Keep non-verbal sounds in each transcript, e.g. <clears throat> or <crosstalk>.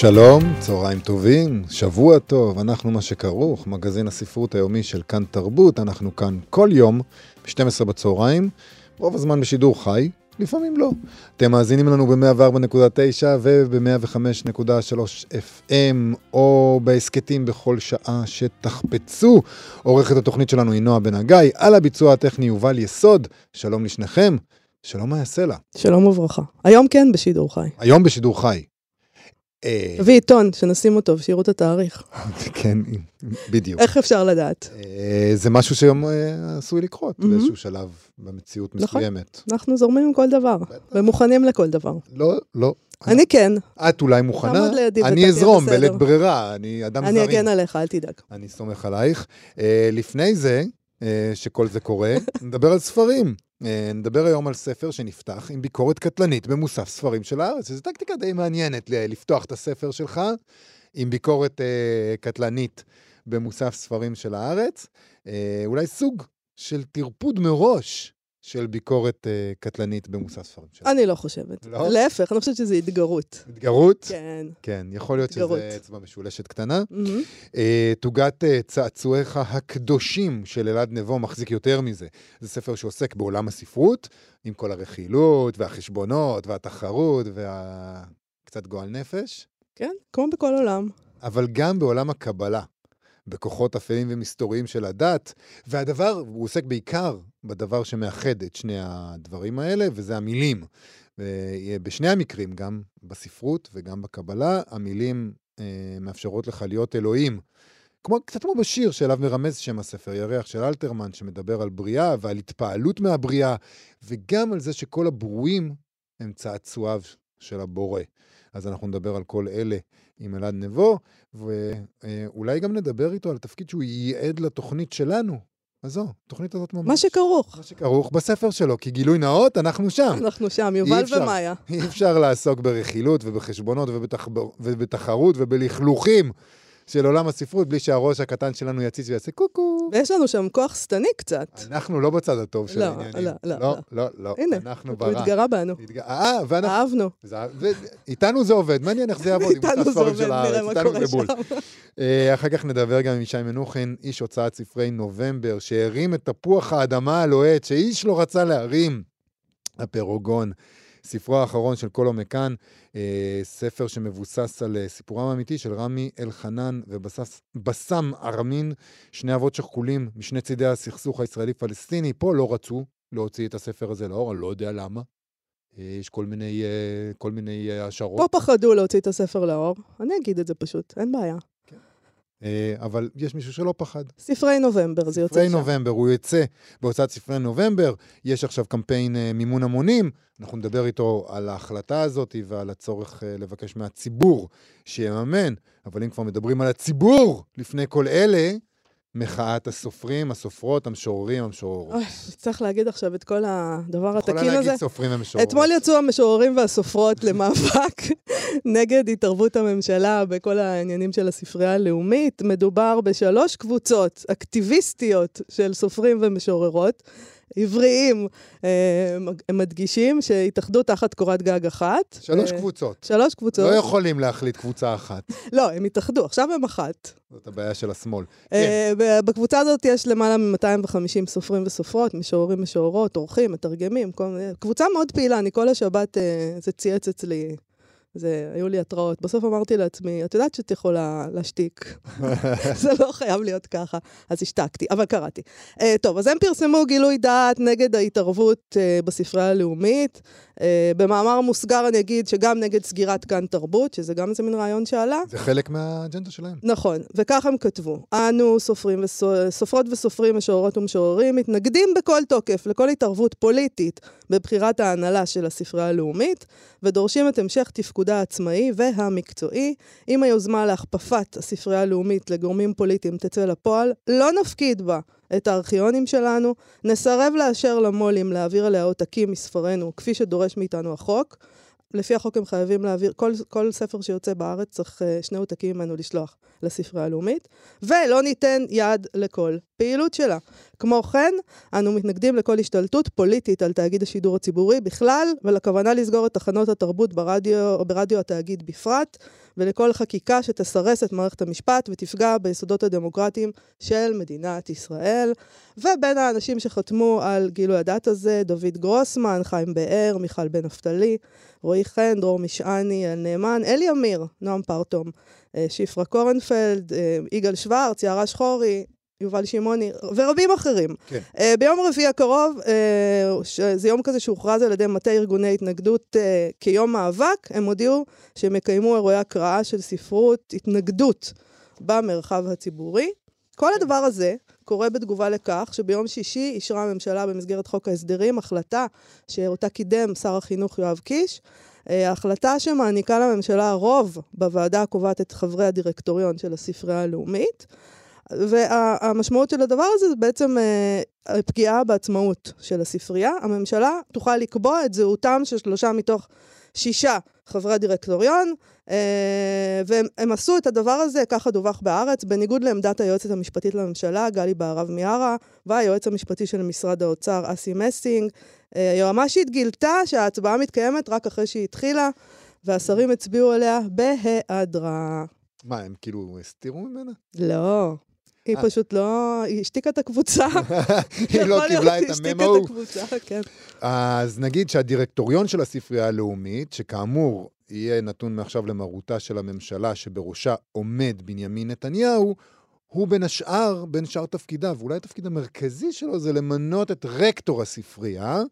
שלום, צהריים טובים, שבוע טוב, אנחנו מה שכרוך, מגזין הספרות היומי של כאן תרבות, אנחנו כאן כל יום ב-12 בצהריים, רוב הזמן בשידור חי, לפעמים לא. אתם מאזינים לנו ב-104.9 וב-105.3 FM, או בהסכתים בכל שעה שתחפצו. עורכת התוכנית שלנו היא נועה בן הגיא, על הביצוע הטכני יובל יסוד. שלום לשניכם, שלום לה. שלום וברכה. היום כן בשידור חי. היום בשידור חי. אה, תביא עיתון, שנשים אותו ושיראו את התאריך. <laughs> כן, בדיוק. איך אפשר לדעת? אה, זה משהו שהיום אה, עשוי לקרות. באיזשהו שלב במציאות נכון. מסוימת. אנחנו זורמים עם כל דבר, ומוכנים לכל דבר. לא, לא. אני כן, את אולי מוכנה, אני אזרום. בלית ברירה, אני אדם אני זרים. אגן עליך, אל תדאג. אני סומך עלייך. לפני זה, שכל זה קורה, <laughs> נדבר על ספרים. אה, נדבר היום על ספר שנפתח עם ביקורת קטלנית במוסף ספרים של הארץ, שזו טקטיקה די מעניינת לפתוח את הספר שלך עם ביקורת אה, קטלנית במוסף ספרים של הארץ. אה, אולי סוג של טרפוד מראש של ביקורת אה, קטלנית במוסף ספרים של הארץ. אני לא חושבת. לא? להפך, אני חושבת שזה התגרות. התגרות? כן. כן, יכול להיות התגרות. שזה אצבע משולשת קטנה. מהמם. אה, תוגת אה, צעצועיך הקדושים של אלעד נבו מחזיק יותר מזה. זה ספר שעוסק בעולם הספרות, עם כל הרכילות והחשבונות והתחרות וקצת גועל נפש, כן, כמו בכל עולם. אבל גם בעולם הקבלה, בכוחות אפלים ומסתוריים של הדת, והדבר, הוא עוסק בעיקר בדבר שמאחד את שני הדברים האלה, וזה המילים. בשני המקרים, גם בספרות וגם בקבלה, המילים אה, מאפשרות לך להיות אלוהים. כמו, קצת כמו בשיר שאליו מרמז שם הספר, ירח של אלתרמן, שמדבר על בריאה ועל התפעלות מהבריאה, וגם על זה שכל הברואים הם צעצועיו של הבורא. אז אנחנו נדבר על כל אלה עם אלעד נבו, ואולי גם נדבר איתו על התפקיד שהוא ייעד לתוכנית שלנו. אז זו, התוכנית הזאת ממש. מה שכרוך. מה שכרוך בספר שלו, כי גילוי נאות, אנחנו שם. אנחנו שם, יובל אפשר. ומאיה. אי אפשר לעסוק ברכילות ובחשבונות ובתח... ובתחרות ובלכלוכים של עולם הספרות בלי שהראש הקטן שלנו יציץ ויעשה קוקו. ויש לנו שם כוח שטני קצת. אנחנו לא בצד הטוב של לא, העניינים. לא, לא, לא, לא, לא. הנה, אנחנו הוא. התגרה בנו. אה, ואנחנו... אהבנו. איתנו זה עובד, מעניין איך זה יעבוד עם הספרים עובד, של הארץ, נראה מה איתנו קורה זה בול. שם. אה, אחר כך נדבר גם עם ישי מנוחין, איש הוצאת ספרי נובמבר, שהרים את תפוח האדמה הלוהט, שאיש לא רצה להרים, הפרוגון. ספרו האחרון של קולו מקאן, אה, ספר שמבוסס על אה, סיפורם האמיתי של רמי אלחנן ובסם ארמין, שני אבות שכולים משני צידי הסכסוך הישראלי-פלסטיני. פה לא רצו להוציא את הספר הזה לאור, אני לא יודע למה. אה, יש כל מיני, כל מיני השערות. פה פחדו להוציא את הספר לאור. אני אגיד את זה פשוט, אין בעיה. אה, אבל יש מישהו שלא פחד. ספרי נובמבר, זה יוצא ספרי שם. נובמבר, הוא יוצא בהוצאת ספרי נובמבר, יש עכשיו קמפיין אה, מימון המונים, אנחנו נדבר איתו על ההחלטה הזאת ועל הצורך אה, לבקש מהציבור שיממן, אבל אם כבר מדברים על הציבור, לפני כל אלה, מחאת הסופרים, הסופרות, המשוררים, המשוררות. אוי, צריך להגיד עכשיו את כל הדבר יכולה התקין הזה. להגיד סופרים ומשוררות. אתמול יצאו המשוררים והסופרות למאבק <laughs> נגד התערבות הממשלה בכל העניינים של הספרייה הלאומית. מדובר בשלוש קבוצות אקטיביסטיות של סופרים ומשוררות. עבריים, אה, הם מדגישים שהתאחדו תחת קורת גג אחת. שלוש אה, קבוצות. שלוש קבוצות. לא יכולים להחליט קבוצה אחת. לא, הם התאחדו, עכשיו הם אחת. זאת הבעיה של השמאל. אה, ב- בקבוצה הזאת יש למעלה מ-250 סופרים וסופרות, משוררים, משוררות, עורכים, מתרגמים, כל. קבוצה מאוד פעילה, אני כל השבת, אה, זה צייץ אצלי, זה, היו לי התראות. בסוף אמרתי לעצמי, את יודעת שאת יכולה להשתיק. <laughs> זה לא חייב להיות ככה. אז השתקתי, אבל קראתי. Uh, טוב, אז הם פרסמו גילוי דעת נגד ההתערבות uh, בספרייה הלאומית. Uh, במאמר מוסגר אני אגיד שגם נגד סגירת כאן תרבות, שזה גם איזה מין רעיון שעלה. זה חלק מהאג'נדה שלהם. נכון, וכך הם כתבו: אנו, סופרים וסו... סופרות וסופרים, משוררות ומשוררים, מתנגדים בכל תוקף לכל התערבות פוליטית בבחירת ההנהלה של הספרייה הלאומית, ודורשים את המשך תפקודה העצמאי והמקצועי. אם היוזמה להכפפת הספרייה הלאומית לגורמים פוליטיים תצא לפועל, לא נפקיד בה את הארכיונים שלנו, נסרב לאשר למו"לים להעביר אליה עותקים מספרינו, כפי שדורש מאיתנו החוק. לפי החוק הם חייבים להעביר, כל, כל ספר שיוצא בארץ צריך uh, שני עותקים ממנו לשלוח לספרייה הלאומית, ולא ניתן יד לכל פעילות שלה. כמו כן, אנו מתנגדים לכל השתלטות פוליטית על תאגיד השידור הציבורי בכלל, ולכוונה לסגור את תחנות התרבות ברדיו, ברדיו התאגיד בפרט, ולכל חקיקה שתסרס את מערכת המשפט ותפגע ביסודות הדמוקרטיים של מדינת ישראל. ובין האנשים שחתמו על גילוי הדת הזה, דוד גרוסמן, חיים באר, מיכל בן נפתלי, רועי חן, דרור משעני, יעל נאמן, אלי אמיר, נועם פרטום, אה, שפרה קורנפלד, אה, יגאל שוורץ, יערה שחורי, יובל שמעוני ורבים אחרים. כן. Uh, ביום רביעי הקרוב, uh, זה יום כזה שהוכרז על ידי מטה ארגוני התנגדות uh, כיום מאבק, הם הודיעו שהם יקיימו אירועי הקראה של ספרות התנגדות במרחב הציבורי. כל הדבר הזה קורה בתגובה לכך שביום שישי אישרה הממשלה במסגרת חוק ההסדרים החלטה שאותה קידם שר החינוך יואב קיש, החלטה שמעניקה לממשלה רוב בוועדה הקובעת את חברי הדירקטוריון של הספרייה הלאומית. והמשמעות של הדבר הזה זה בעצם אה, פגיעה בעצמאות של הספרייה. הממשלה תוכל לקבוע את זהותם של שלושה מתוך שישה חברי הדירקטוריון, אה, והם עשו את הדבר הזה, ככה דווח בארץ, בניגוד לעמדת היועצת המשפטית לממשלה, גלי בהרב מיארה, והיועץ המשפטי של משרד האוצר, אסי מסינג. אה, היועמ"שית גילתה שההצבעה מתקיימת רק אחרי שהיא התחילה, והשרים הצביעו עליה בהיעדרה. מה, הם כאילו הסתירו ממנה? לא. היא אה. פשוט לא... היא השתיקה את הקבוצה. <laughs> היא לא קיבלה את היא השתיקה הממו. את הקבוצה, כן. אז נגיד שהדירקטוריון של הספרייה הלאומית, שכאמור יהיה נתון מעכשיו למרותה של הממשלה שבראשה עומד בנימין נתניהו, הוא בין השאר, בין שאר תפקידיו, ואולי התפקיד המרכזי שלו זה למנות את רקטור הספרייה,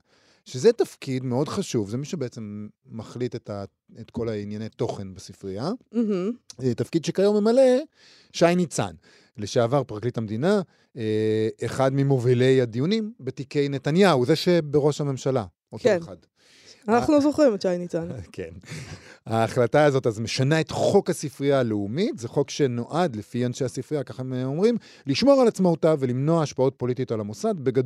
שזה תפקיד מאוד חשוב, זה מי שבעצם מחליט את, ה, את כל הענייני תוכן בספרייה. מהמם. זה תפקיד שכיום ממלא שי ניצן, לשעבר פרקליט המדינה, אה, אחד ממובילי הדיונים בתיקי נתניהו, זה שבראש הממשלה, אותו כן. אחד. אנחנו זוכרים את שי ניצן. <laughs> כן. ההחלטה הזאת אז משנה את חוק הספרייה הלאומית, זה חוק שנועד, לפי אנשי הספרייה, ככה הם אומרים, לשמור על עצמאותה ולמנוע השפעות פוליטיות על המוסד. בגד...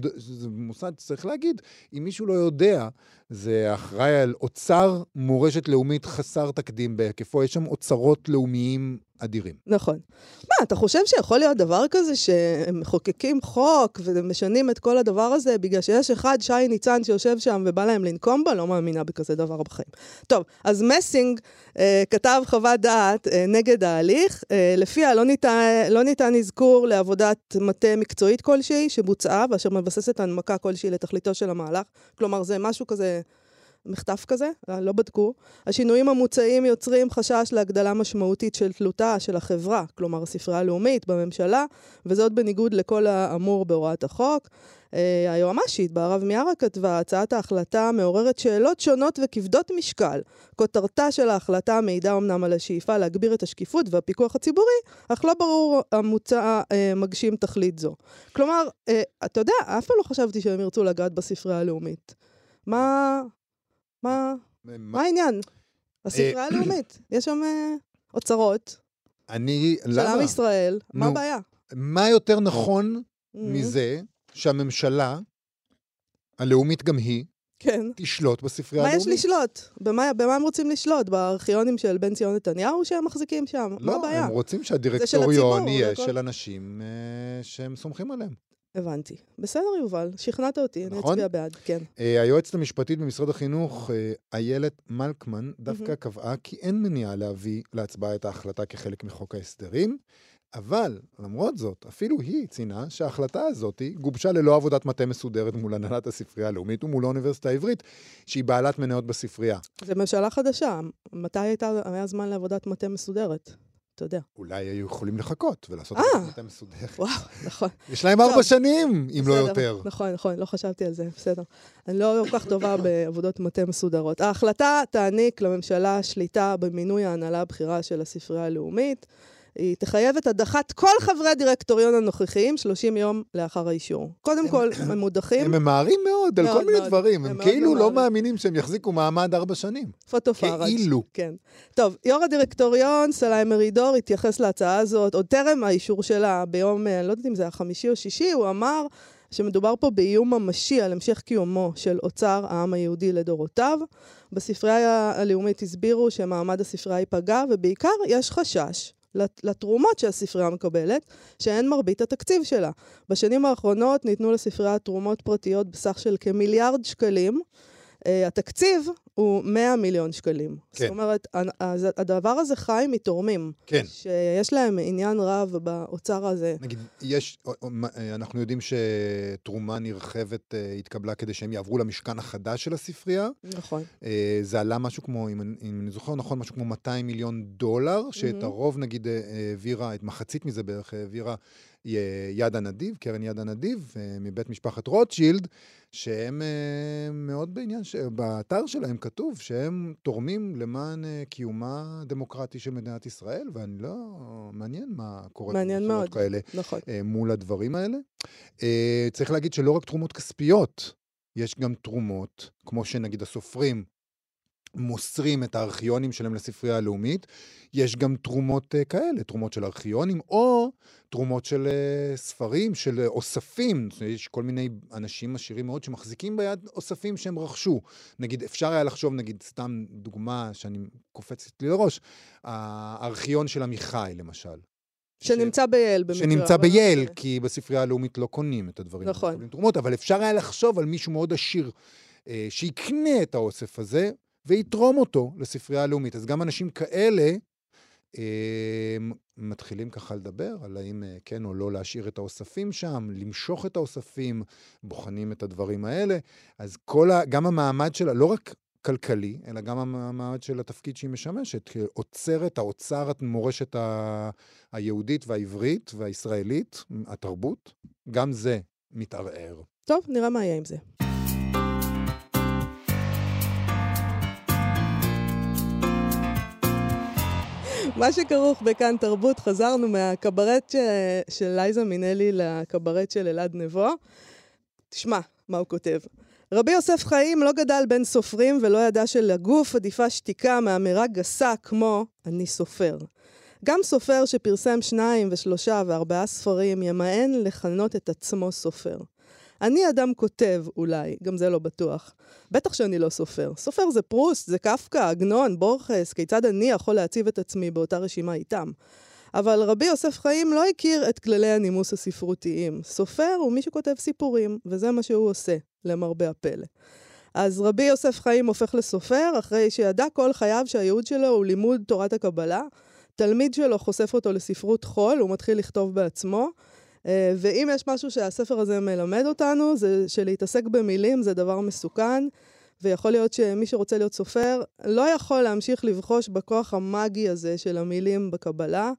מוסד, צריך להגיד, אם מישהו לא יודע, זה אחראי על אוצר מורשת לאומית חסר תקדים בהיקפו, יש שם אוצרות לאומיים אדירים. נכון. מה, אתה חושב שיכול להיות דבר כזה שהם מחוקקים חוק ומשנים את כל הדבר הזה בגלל שיש אחד, שי ניצן, שיושב שם ובא להם לנקום בו? לא מאמינה בכזה דבר בחיים. טוב, אז מסינג אה, כתב חוות דעת אה, נגד ההליך, אה, לפיה לא ניתן, לא ניתן אזכור לעבודת מטה מקצועית כלשהי שבוצעה ואשר מבססת הנמקה כלשהי לתכליתו של המהלך. כלומר, זה משהו כזה... מחטף כזה, אה, לא בדקו. השינויים המוצעים יוצרים חשש להגדלה משמעותית של תלותה של החברה, כלומר הספרייה הלאומית בממשלה, וזאת בניגוד לכל האמור בהוראת החוק. אה, היועמ"שית בהרב מיארה כתבה, הצעת ההחלטה מעוררת שאלות שונות וכבדות משקל. כותרתה של ההחלטה מעידה אמנם על השאיפה להגביר את השקיפות והפיקוח הציבורי, אך לא ברור המוצע אה, מגשים תכלית זו. כלומר, אה, אתה יודע, אף פעם לא חשבתי שהם ירצו לגעת בספרייה הלאומית. מה... מה... מה העניין? הספרייה הלאומית, <clears throat> יש שם אה, אוצרות אני, של למה? עם ישראל, מה. הבעיה? מה יותר נכון Mhm. מזה שהממשלה, הלאומית גם היא, כן. תשלוט בספרייה מה יש הלאומית? לשלוט? במה במה הם רוצים לשלוט? בארכיונים של בן ציון נתניהו שהם מחזיקים שם? מה לא, הבעיה? הם רוצים הציבור, שהדירקטוריון זה יהיה הכל. של אנשים אה, שהם סומכים עליהם. הבנתי. בסדר, יובל, שכנעת אותי, אני נכון? אצביע בעד, כן. אה, היועצת המשפטית במשרד החינוך, אה, איילת מלקמן, דווקא. קבעה כי אין מניעה להביא להצבעה את ההחלטה כחלק מחוק ההסדרים, אבל למרות זאת, אפילו היא ציינה שההחלטה הזאת גובשה ללא עבודת מטה מסודרת מול הנהלת הספרייה הלאומית ומול האוניברסיטה העברית, שהיא בעלת מניות בספרייה. זו ממשלה חדשה. מתי הייתה, היה זמן לעבודת מטה מסודרת? אתה יודע. אולי היו יכולים לחכות ולעשות אה. עבודת מטה מסודרת. וואו, <laughs> נכון. יש להם ארבע. שנים, אם לא יותר. נכון, נכון, לא חשבתי על זה, בסדר. אני לא כל כך טובה בעבודות מטה מסודרות. ההחלטה תעניק לממשלה שליטה במינוי ההנהלה הבכירה של הספרייה הלאומית. היא תחייב את הדחת כל חברי הדירקטוריון הנוכחיים 30 יום לאחר האישור. קודם כל, הם מודחים. הם ממהרים מאוד על כל מיני מאוד. דברים. הם כאילו לא. מאמינים שהם יחזיקו מעמד ארבע שנים. פוטו פארג'. כאילו. כן. טוב, יו"ר הדירקטוריון, סלאי מרידור, התייחס להצעה הזאת, עוד טרם האישור שלה ביום, אה, אני לא יודעת אם זה היה חמישי או שישי, הוא אמר שמדובר פה באיום ממשי על המשך קיומו של אוצר העם היהודי לדורותיו. בספרייה הלאומית הסבירו שמעמד הספרייה ייפגע, ובעיקר יש חשש לתרומות שהספרייה מקבלת, שהן מרבית התקציב שלה. בשנים האחרונות ניתנו לספרייה תרומות פרטיות בסך של כמיליארד שקלים. Uh, התקציב הוא 100 מיליון שקלים. כן. זאת אומרת, הדבר הזה חי מתורמים, כן. שיש להם עניין רב באוצר הזה. נגיד, יש, אה, אנחנו יודעים שתרומה נרחבת אה, התקבלה כדי שהם יעברו למשכן החדש של הספרייה. נכון. אה, זה עלה משהו כמו, אם אני, אם אני זוכר נכון, משהו כמו 200 מיליון דולר, שאת מהמם. הרוב נגיד אה, העבירה, את מחצית מזה בערך העבירה יד הנדיב, קרן יד הנדיב, אה, מבית משפחת רוטשילד, שהם אה, מאוד בעניין, ש... באתר שלהם כתוב שהם תורמים למען אה, קיומה הדמוקרטי של מדינת ישראל, ואני לא... מעניין מה קורה מעניין מאוד. כאלה נכון. מול הדברים האלה. צריך להגיד שלא רק תרומות כספיות, יש גם תרומות, כמו שנגיד הסופרים מוסרים את הארכיונים שלהם לספרייה הלאומית, יש גם תרומות אה, כאלה, תרומות של ארכיונים, או תרומות של אה, ספרים, של אה, אוספים. יש כל מיני אנשים עשירים מאוד שמחזיקים ביד אוספים שהם רכשו. נגיד, אפשר היה לחשוב, נגיד, סתם דוגמה שאני קופצת לי לראש, הארכיון של עמיחי, למשל. שנמצא בייל במקרה. שנמצא אבל- בייל, כי בספרייה הלאומית לא קונים את הדברים. האלה, נכון. תרומות, אבל אפשר היה לחשוב על מישהו מאוד עשיר, אה, שיקנה את האוסף הזה ויתרום אותו לספרייה הלאומית. אז גם אנשים כאלה אה, מתחילים ככה לדבר על האם אה, כן או לא להשאיר את האוספים שם, למשוך את האוספים, בוחנים את הדברים האלה. אז כל ה, גם המעמד שלה, לא רק כלכלי, אלא גם המעמד של התפקיד שהיא משמשת, כאוצרת, האוצרת מורשת ה... היהודית והעברית והישראלית, התרבות, גם זה מתערער. טוב, נראה מה יהיה עם זה. מה שכרוך בכאן תרבות, חזרנו מהקברט ש... של לייזה מינלי לקברט של אלעד נבו. תשמע מה הוא כותב. רבי יוסף חיים לא גדל בין סופרים ולא ידע שלגוף עדיפה שתיקה מאמירה גסה כמו אני סופר. גם סופר שפרסם שניים ושלושה וארבעה ספרים ימאן לכנות את עצמו סופר. אני אדם כותב, אולי, גם זה לא בטוח. בטח שאני לא סופר. סופר זה פרוסט, זה קפקא, עגנון, בורחס, כיצד אני יכול להציב את עצמי באותה רשימה איתם? אבל רבי יוסף חיים לא הכיר את כללי הנימוס הספרותיים. סופר הוא מי שכותב סיפורים, וזה מה שהוא עושה, למרבה הפלא. אז רבי יוסף חיים הופך לסופר אחרי שידע כל חייו שהייעוד שלו הוא לימוד תורת הקבלה. תלמיד שלו חושף אותו לספרות חול, הוא מתחיל לכתוב בעצמו. אה, ואם יש משהו שהספר הזה מלמד אותנו, זה שלהתעסק במילים זה דבר מסוכן, ויכול להיות שמי שרוצה להיות סופר לא יכול להמשיך לבחוש בכוח המאגי הזה של המילים בקבלה,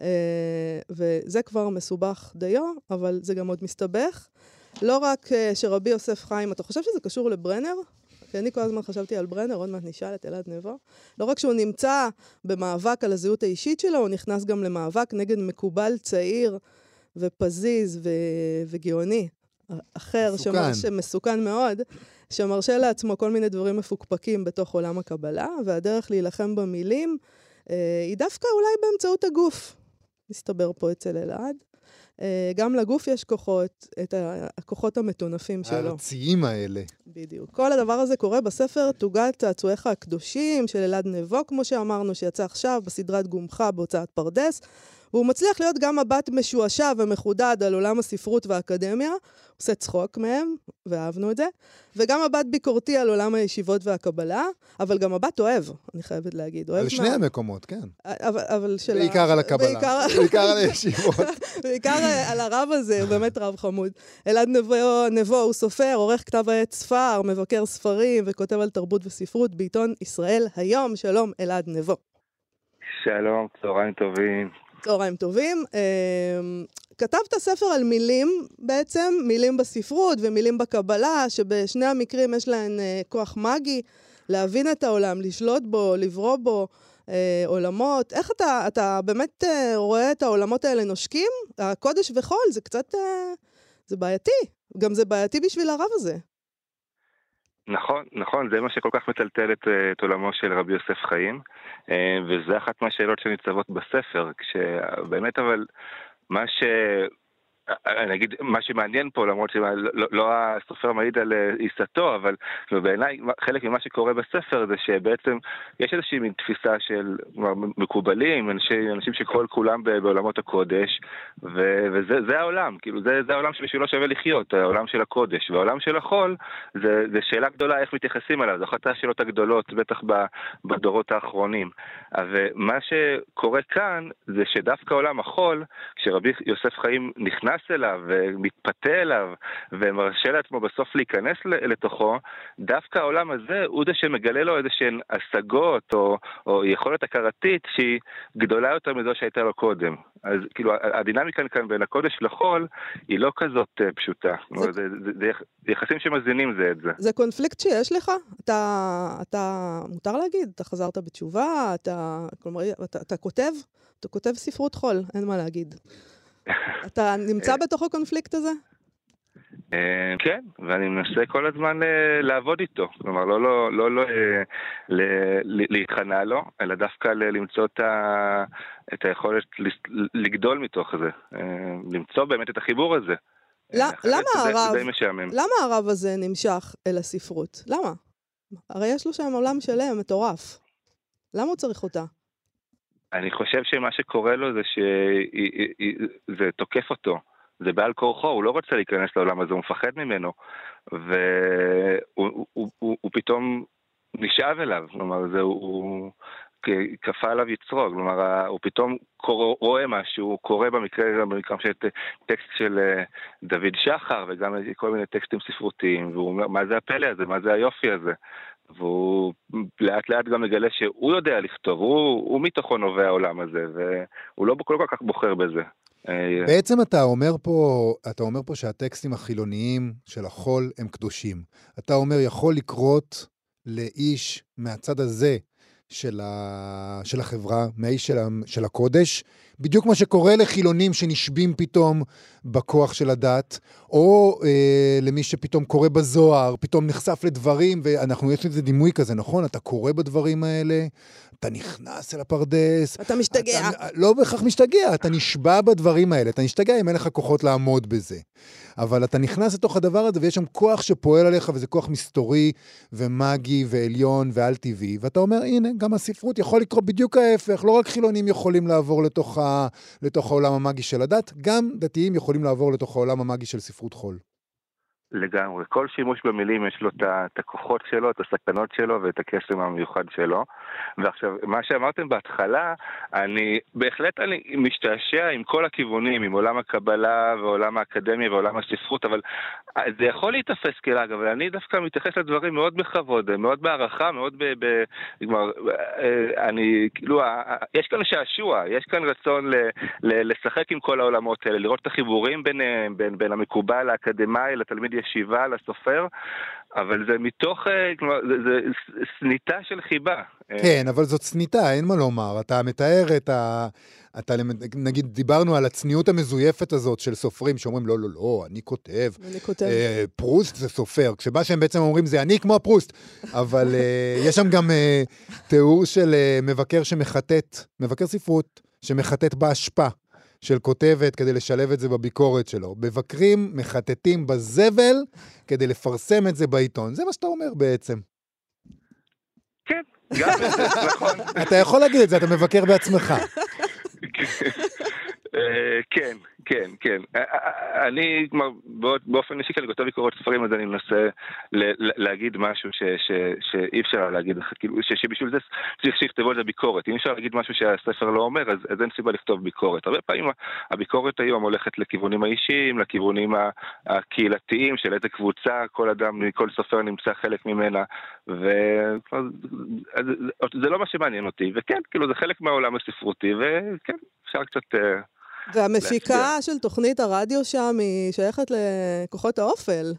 אה, וזה כבר מסובך דיו, אבל זה גם עוד מסתבך. לא רק אה, שרבי יוסף חיים, אתה חושב שזה קשור לברנר? כי אני כל הזמן חשבתי על ברנר, עוד מעט נשאל את אלעד נבו. לא רק שהוא נמצא במאבק על הזהות האישית שלו, הוא נכנס גם למאבק נגד מקובל צעיר ופזיז ו... וגאוני אחר, מסוכן. שמר... שמסוכן מאוד, שמרשה לעצמו כל מיני דברים מפוקפקים בתוך עולם הקבלה, והדרך להילחם במילים אה, היא דווקא אולי באמצעות הגוף, מסתבר פה אצל אלעד. אה, גם לגוף יש כוחות, את הכוחות המטונפים שלו. הארציים האלה. בדיוק. כל הדבר הזה קורה בספר תוגת צעצועיך הקדושים של אלעד נבו, כמו שאמרנו, שיצא עכשיו בסדרת גומחה בהוצאת פרדס. והוא מצליח להיות גם מבט משועשע ומחודד על עולם הספרות והאקדמיה, עושה צחוק מהם, ואהבנו את זה, וגם מבט ביקורתי על עולם הישיבות והקבלה, אבל גם מבט אוהב, אני חייבת להגיד. אוהב על שני מאוד. המקומות, כן. אבל, אבל של... ה- בעיקר על הקבלה. בעיקר, בעיקר על הישיבות. <laughs> בעיקר על הרב הזה, הוא באמת רב חמוד. אלעד נבו, נבו הוא סופר, עורך כתב העת ספר, מבקר ספרים וכותב על תרבות וספרות בעיתון ישראל היום. שלום, אלעד נבו. שלום, צהריים טובים. צהריים טובים. אה, כתבת ספר על מילים בעצם, מילים בספרות ומילים בקבלה, שבשני המקרים יש להן אה, כוח מגי, להבין את העולם, לשלוט בו, לברוא בו. אה, עולמות. איך אתה, אתה באמת אה, רואה את העולמות האלה נושקים? הקודש וחול, זה קצת, זה בעייתי. גם זה בעייתי בשביל הרב הזה. נכון, נכון, זה מה שכל כך מטלטל את, אה, את עולמו של רבי יוסף חיים, אה, וזה אחת מהשאלות שניצבות בספר, כשבאמת אבל מה ש... אני אגיד, מה שמעניין פה, למרות שלא לא, לא הסופר מעיד על אה, עיסתו, אבל בעיניי חלק ממה שקורה בספר זה שבעצם יש איזושהי מין תפיסה של מקובלים, אנשי, אנשים שכל כולם בעולמות הקודש, ו, וזה העולם, כאילו זה, זה העולם שבשבילו שווה לחיות, העולם של הקודש, והעולם של החול זה, זה שאלה גדולה איך מתייחסים אליו, זו אחת השאלות הגדולות, בטח בדורות האחרונים. ומה שקורה כאן זה שדווקא עולם החול, כשרבי יוסף חיים נכנס נכנס אליו ומתפתה אליו ומרשה לעצמו בסוף להיכנס לתוכו, דווקא העולם הזה הוא זה שמגלה לו איזה שהן השגות או, או יכולת הכרתית שהיא גדולה יותר מזו שהייתה לו קודם. אז כאילו הדינמיקה כאן בין הקודש לחול היא לא כזאת uh, פשוטה. זה, זה, זה, זה יחסים שמזינים זה את זה. זה קונפליקט שיש לך? אתה, אתה, מותר להגיד, אתה חזרת בתשובה, אתה, כלומר, אתה, אתה כותב? אתה כותב ספרות חול, אין מה להגיד. אתה נמצא בתוך הקונפליקט הזה? אה, כן, ואני מנסה כל הזמן אה, לעבוד איתו. כלומר, לא, לא, לא, לא אה, להיכנע לו, אלא דווקא למצוא את היכולת לגדול מתוך זה. למצוא באמת את החיבור הזה. למה הרב, למה הרב הזה נמשך אל הספרות? למה? הרי יש לו שם עולם שלם, מטורף. למה הוא צריך אותה? אני חושב שמה שקורה לו זה שזה תוקף אותו. זה בעל כורחו, הוא לא רוצה להיכנס לעולם הזה, הוא מפחד ממנו. והוא הוא, הוא, הוא פתאום נשאב אליו, כלומר, זה, הוא כפה עליו יצרו, כלומר, הוא פתאום קורא, רואה משהו, קורא במקרה, במקרה של טקסט של אה, דוד שחר, וגם כל מיני טקסטים ספרותיים, והוא אומר, מה זה הפלא הזה, מה זה היופי הזה? והוא לאט לאט גם מגלה שהוא יודע לכתוב, הוא, הוא מתוכו נובע העולם הזה, והוא לא כל כך בוחר בזה. אה, בעצם אתה אומר פה, אתה אומר פה שהטקסטים החילוניים של החול הם קדושים. אתה אומר, יכול לקרות לאיש מהצד הזה של, ה... של החברה, מהאיש של. של הקודש, בדיוק מה שקורה לחילונים שנשבים פתאום בכוח של הדת, או אה, למי שפתאום קורא בזוהר, פתאום נחשף לדברים, ואנחנו, יש לזה דימוי כזה, נכון? אתה קורא בדברים האלה, אתה נכנס אל הפרדס. אתה משתגע. אתה, לא בהכרח משתגע, אתה נשבע בדברים האלה. אתה משתגע אם אין לך כוחות לעמוד בזה. אבל אתה נכנס לתוך הדבר הזה, ויש שם כוח שפועל עליך, וזה כוח מסתורי ומאגי ועליון ועל-טבעי, ואתה אומר, הנה, גם הספרות יכול לקרות בדיוק ההפך, לא רק חילונים יכולים לעבור לתוך. לתוך העולם המאגי של הדת, גם דתיים יכולים לעבור לתוך העולם המאגי של ספרות חול. לגמרי. כל שימוש במילים יש לו את הכוחות שלו, את הסכנות שלו ואת הקסם המיוחד שלו. ועכשיו, מה שאמרתם בהתחלה, אני בהחלט אני משתעשע עם כל הכיוונים, עם עולם הקבלה ועולם האקדמיה ועולם הספרות, אבל זה יכול להיתפס כלעג, אבל אני דווקא מתייחס לדברים מאוד בכבוד, מאוד בהערכה, מאוד ב... ב אה, אני, כאילו, יש כאן שעשוע, יש כאן רצון ל, ל, לשחק עם כל העולמות האלה, לראות את החיבורים ביניהם, בין, בין המקובל האקדמאי לתלמיד ישיבה, לסופר, אבל זה מתוך, אה, כלומר, זה, זה סניטה של חיבה. כן, אבל זאת סניטה, אין מה לומר. אתה מתאר את ה... אתה נגיד, דיברנו על הצניעות המזויפת הזאת של סופרים שאומרים, לא, לא, לא, אני כותב. אני כותב. אה, פרוסט זה סופר, כשמה שהם בעצם אומרים זה אני כמו הפרוסט. אבל אה, <laughs> יש שם גם אה, תיאור של אה, מבקר שמחטט, מבקר ספרות, שמחטט באשפה. של כותבת כדי לשלב את זה בביקורת שלו. מבקרים מחטטים בזבל כדי לפרסם את זה בעיתון. זה מה שאתה אומר בעצם. כן, גם נכון. אתה יכול להגיד את זה, אתה מבקר בעצמך. <laughs> אה, כן, כן, כן. אה, אה, אני, כלומר, באופן אישי, כשאני כותב ביקורות ספרים, אז אני מנסה להגיד משהו שאי אפשר להגיד, כאילו, שבשביל זה צריך שיכתבו על זה ביקורת. אם אפשר להגיד משהו שהספר לא אומר, אז אין סיבה לכתוב ביקורת. הרבה פעמים הביקורת היום הולכת לכיוונים האישיים, לכיוונים הקהילתיים של איזה קבוצה, כל אדם, כל סופר נמצא חלק ממנה, וזה לא מה שמעניין אותי. וכן, כאילו, זה חלק מהעולם הספרותי, וכן, אפשר קצת... והמפיקה של תוכנית הרדיו שם היא שייכת לכוחות האופל.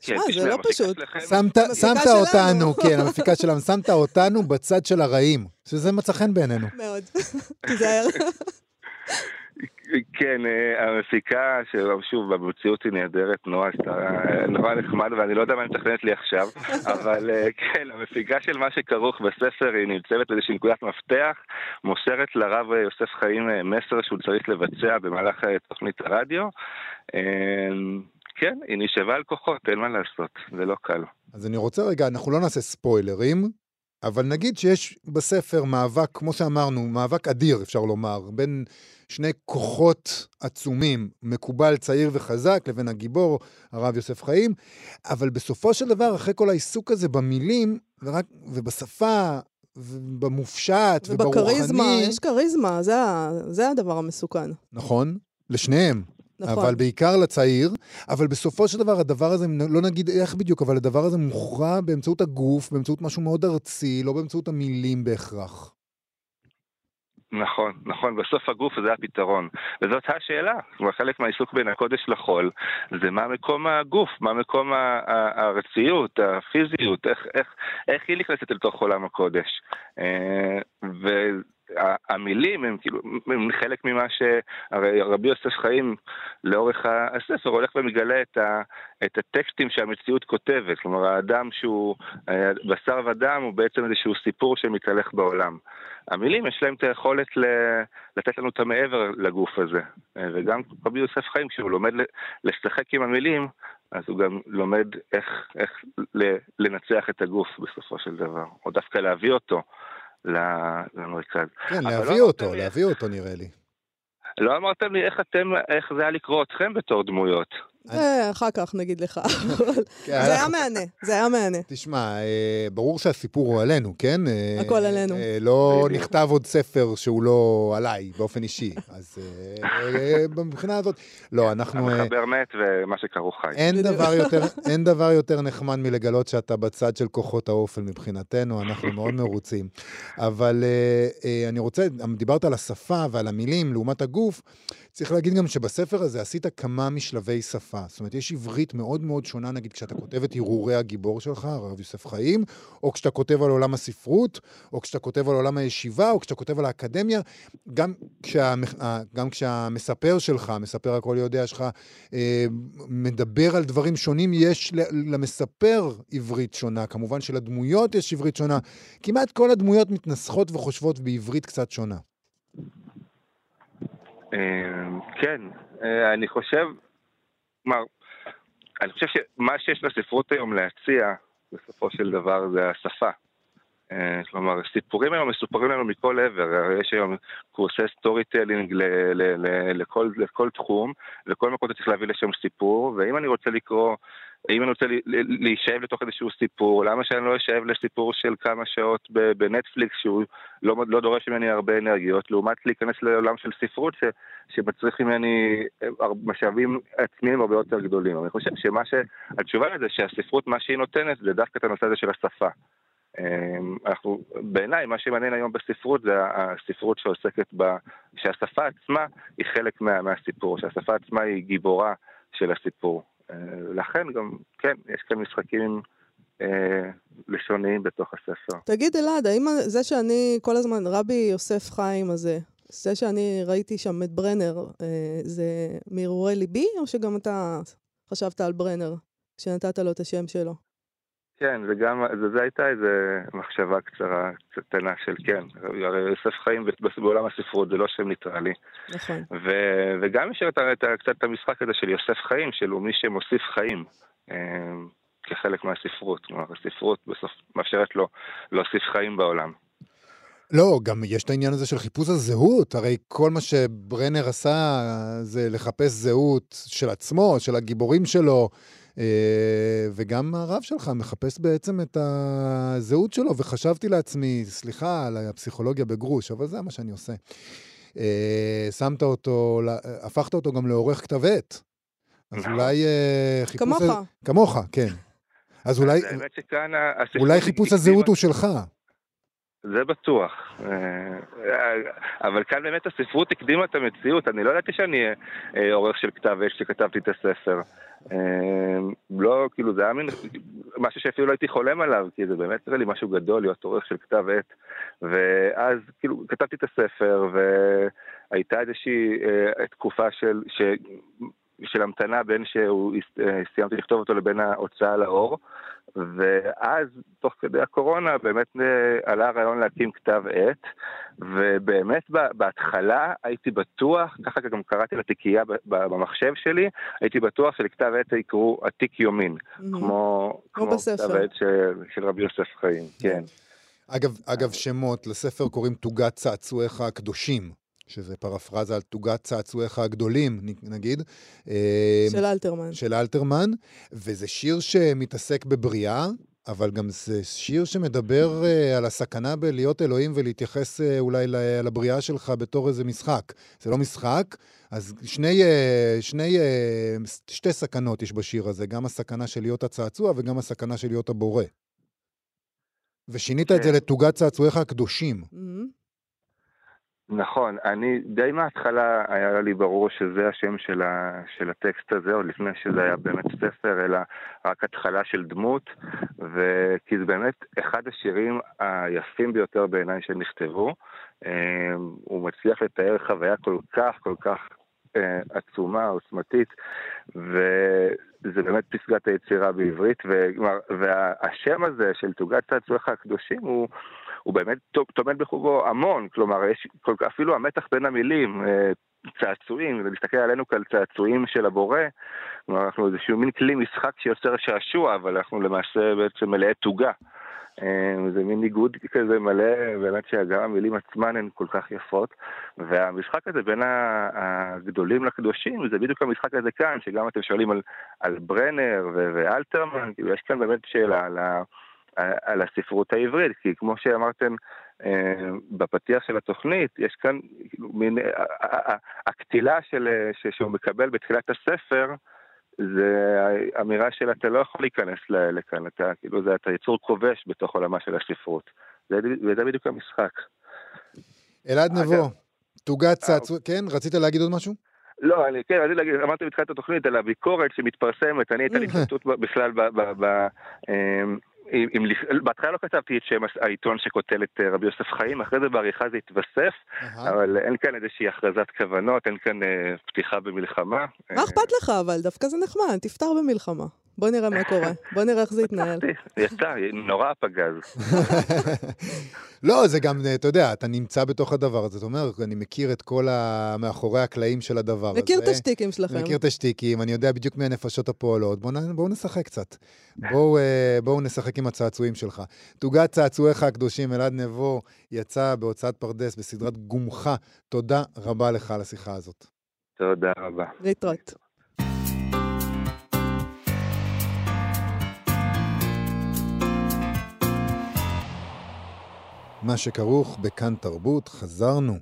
שמע, כן, זה לא פשוט. שמת. אותנו, כן, <laughs> המפיקה שלנו, שמת אותנו בצד של הרעים, שזה מצא חן בעינינו. מאוד. <laughs> תיזהר. <laughs> כן, אה, המפיקה, ששוב, במציאות היא נהדרת, נועה עשתה אה, נורא נחמד, ואני לא יודע מה היא מתכננת לי עכשיו, <laughs> אבל אה, כן, המפיקה של מה שכרוך בספר היא נמצאת באיזושהי נקודת מפתח, מוסרת לרב אה, יוסף חיים אה, מסר שהוא צריך לבצע במהלך אה, תוכנית הרדיו. אה, כן, היא נשאבה על כוחות, אין מה לעשות, זה לא קל. אז אני רוצה רגע, אנחנו לא נעשה ספוילרים, אבל נגיד שיש בספר מאבק, כמו שאמרנו, מאבק אדיר, אפשר לומר, בין שני כוחות עצומים, מקובל, צעיר וחזק, לבין הגיבור, הרב יוסף חיים, אבל בסופו של דבר, אחרי כל העיסוק הזה במילים, ורק, ובשפה, ובמופשט, ובכריזמה, וברוחני, יש כריזמה, זה זה הדבר המסוכן. נכון, לשניהם, נכון. אבל בעיקר לצעיר, אבל בסופו של דבר הדבר הזה, לא נגיד איך בדיוק, אבל הדבר הזה מוכרע באמצעות הגוף, באמצעות משהו מאוד ארצי, לא באמצעות המילים בהכרח. נכון, נכון, בסוף הגוף זה הפתרון. וזאת השאלה, כלומר חלק מהעיסוק בין הקודש לחול, זה מה מקום הגוף, מה מקום הארציות, הפיזיות, איך, איך, איך היא נכנסת לתוך עולם הקודש. אה, והמילים הם כאילו, הם חלק ממה שהרי רבי יוסף חיים לאורך הספר הולך ומגלה את, ה, את הטקסטים שהמציאות כותבת, כלומר האדם שהוא בשר ודם הוא בעצם איזשהו סיפור שמתהלך בעולם. המילים יש להם את היכולת ל- לתת לנו את המעבר לגוף הזה. וגם רבי יוסף חיים, כשהוא לומד לשחק עם המילים, אז הוא גם לומד איך, איך לנצח את הגוף בסופו של דבר, או דווקא להביא אותו למרכז. כן, להביא לא אותו, להביא אותו נראה לי. לא אמרתם לי איך אתם, איך זה היה לקרוא אתכם בתור דמויות. זה אחר כך נגיד לך. <laughs> אבל כן, זה היה אנחנו- מהנה, זה היה מהנה. תשמע, אה, ברור שהסיפור הוא עלינו, כן? אה, הכל עלינו. אה, לא. נכתב עוד ספר שהוא לא עליי, באופן אישי. אז אה, אה, מבחינה הזאת, לא, אנחנו... אה, המחבר מת ומה שכרוך חי. <laughs> אין. דבר, יותר, נחמד מלגלות שאתה בצד של כוחות האופל מבחינתנו, אנחנו מאוד <laughs> מרוצים. אבל אה, אה, אני רוצה, דיברת על השפה ועל המילים לעומת הגוף, צריך להגיד גם שבספר הזה עשית כמה משלבי שפה. זאת אומרת, יש עברית מאוד מאוד שונה, נגיד, כשאתה כותב את הרהורי הגיבור שלך, הרב יוסף חיים, או כשאתה כותב על עולם הספרות, או כשאתה כותב על עולם הישיבה, או כשאתה כותב על האקדמיה. גם, כשה, גם כשהמספר שלך, המספר הכל יודע שלך, אה, מדבר על דברים שונים, יש למספר עברית שונה. כמובן שלדמויות יש עברית שונה. כמעט כל הדמויות מתנסחות וחושבות בעברית קצת שונה. אה, כן, אה, אני חושב, כלומר, אני חושב שמה שיש לספרות היום להציע, בסופו של דבר, זה השפה. אה, כלומר, סיפורים היום מסופרים לנו מכל עבר, יש היום קורסי storytelling ל- ל- ל- לכל, לכל תחום, וכל מקום אתה צריך להביא לשם סיפור, ואם אני רוצה לקרוא, אם אני רוצה להישאב לתוך איזשהו סיפור, למה שאני לא אשאב לסיפור של כמה שעות בנטפליקס שהוא לא, לא דורש ממני הרבה אנרגיות, לעומת להיכנס לעולם של ספרות ש, שמצריך ממני אה, משאבים עצמיים הרבה יותר גדולים. אני חושב שמה ש... התשובה לזה שהספרות, מה שהיא נותנת, זה דווקא את הנושא הזה של השפה. אמ, אנחנו, בעיניי, מה שמעניין היום בספרות זה הספרות שעוסקת ב... שהשפה עצמה היא חלק מה, מהסיפור, שהשפה עצמה היא גיבורה של הסיפור. אה, לכן גם, כן, יש כאן משחקים אה, לשוניים בתוך הספר. תגיד, אלעד, האם זה שאני כל הזמן, רבי יוסף חיים הזה, זה שאני ראיתי שם את ברנר, אה, זה מהרהורי ליבי, או שגם אתה חשבת על ברנר כשנתת לו את השם שלו? כן, זה גם, זה, זה הייתה איזה מחשבה קצרה, קטנה של כן, הרי יוסף חיים בעולם הספרות זה לא שם ניטרלי. נכון. ו, וגם יש את, את, קצת את המשחק הזה של יוסף חיים, של הוא מי שמוסיף חיים אה, כחלק מהספרות. כלומר, הספרות בסוף מאפשרת לו להוסיף חיים בעולם. לא, גם יש את העניין הזה של חיפוש הזהות. הרי כל מה שברנר עשה זה לחפש זהות של עצמו, של הגיבורים שלו, וגם הרב שלך מחפש בעצם את הזהות שלו, וחשבתי לעצמי, סליחה על הפסיכולוגיה בגרוש, אבל זה מה שאני עושה. אה, שמת אותו, הפכת אותו גם לעורך כתב עת. אז נכון. אולי אה, חיפוש... כמוך. כמוך, כן. אז אולי, אולי חיפוש הזהות הוא שלך. זה בטוח. אה, אבל כאן באמת הספרות הקדימה את המציאות. אני לא ידעתי שאני אה, עורך של כתב עת כשכתבתי את הספר. אה, לא, כאילו זה היה מין משהו שאפילו לא הייתי חולם עליו, כי זה באמת נראה לי משהו גדול להיות עורך של כתב עת. ואז כאילו כתבתי את הספר, והייתה איזושהי תקופה של, ש, של המתנה בין שסיימתי אה, לכתוב אותו לבין ההוצאה לאור. ואז, תוך כדי הקורונה, באמת אה, עלה הרעיון להקים כתב עת, ובאמת בהתחלה הייתי בטוח, ככה גם קראתי לתיקייה במחשב שלי, הייתי בטוח שלכתב עת יקראו עתיק יומין, mm-hmm. כמו, כמו כתב עת של, של רבי יוסף חיים, כן. אגב, אגב, שמות, לספר קוראים תוגת צעצועיך הקדושים. שזה פרפרזה על תוגת צעצועיך הגדולים, נגיד. אה, של אלתרמן. של אלתרמן, וזה שיר שמתעסק בבריאה, אבל גם זה שיר שמדבר uh, על הסכנה בלהיות אלוהים ולהתייחס uh, אולי לבריאה שלך בתור איזה משחק. זה לא משחק, אז שני, uh, שני, uh, שתי סכנות יש בשיר הזה, גם הסכנה של להיות הצעצוע וגם הסכנה של להיות הבורא. ושינית את זה כן. לתוגת צעצועיך הקדושים. Mm-hmm. נכון, אני די מההתחלה היה לי ברור שזה השם של, ה, של הטקסט הזה, עוד לפני שזה היה באמת ספר, אלא רק התחלה של דמות, וכי זה באמת אחד השירים היפים ביותר בעיניי שנכתבו. אה, הוא מצליח לתאר חוויה כל כך כל כך אה, עצומה, עוצמתית, וזה באמת פסגת היצירה בעברית, והשם הזה של תוגת צעצועיך הקדושים הוא... הוא באמת טומן בחובו המון, כלומר, יש כל, אפילו המתח בין המילים, אה, צעצועים, ולהסתכל עלינו כעל צעצועים של הבורא, כלומר, אנחנו איזשהו מין כלי משחק שיוצר שעשוע, אבל אנחנו למעשה בעצם מלאי תוגה. אה, זה מין ניגוד כזה מלא, באמת שגם המילים עצמן הן כל כך יפות. והמשחק הזה בין הגדולים לקדושים, זה בדיוק המשחק הזה כאן, שגם אתם שואלים על, על ברנר ואלתרמן, כאילו יש כאן באמת שאלה על ה... על הספרות העברית, כי כמו שאמרתם אה, בפתיח של התוכנית, יש כאן כאילו, מין, הקטילה של, שהוא מקבל בתחילת הספר, זה אמירה של אתה לא יכול להיכנס לכאן, אתה כאילו, זה, אתה יצור כובש בתוך עולמה של הספרות. וזה בדיוק המשחק. אלעד נבו, תוגת צעצוע, אה, כן? רצית להגיד עוד משהו? לא, אני כן, רציתי להגיד, אמרתי בתחילת התוכנית על הביקורת שמתפרסמת, אני הייתה לי התלבטות בכלל אם, בהתחלה לא כתבתי את שם העיתון שכותל את אה, רבי יוסף חיים, אחרי זה בעריכה זה התווסף, אבל אין כאן איזושהי הכרזת כוונות, אין כאן אה, פתיחה במלחמה. מה אכפת לך אבל? דווקא זה נחמד, תפתר במלחמה. בוא נראה מה קורה, בוא נראה איך זה יתנהל. <laughs> יצא, נורא הפגז. לא, זה גם, אתה יודע, אתה נמצא בתוך הדבר הזה, זאת אומרת, אני מכיר את כל המאחורי הקלעים של הדבר הזה. מכיר את השטיקים שלכם. מכיר את השטיקים, אני יודע בדיוק מי הנפשות הפועלות. בואו נשחק קצת. בואו אה, נשחק עם הצעצועים שלך. תוגת צעצועיך הקדושים, אלעד נבו, יצא בהוצאת פרדס בסדרת גומחה. תודה רבה לך על השיחה הזאת. תודה רבה. להתראות. מה שכרוך בכאן תרבות, חזרנו.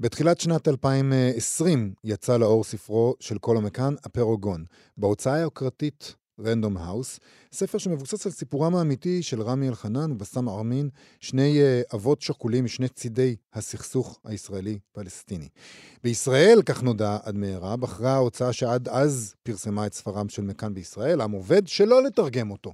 בתחילת שנת 2020 יצא לאור ספרו של כל המכאן, הפרוגון, בהוצאה היוקרתית רנדום האוס, ספר שמבוסס על סיפורם האמיתי של רמי אלחנן ובסאם עראמין, שני uh, אבות שכולים משני צידי הסכסוך הישראלי-פלסטיני. בישראל, כך נודע עד מהרה, בחרה ההוצאה שעד אז פרסמה את ספריו של מקאן בישראל, עם עובד, שלא לתרגם אותו.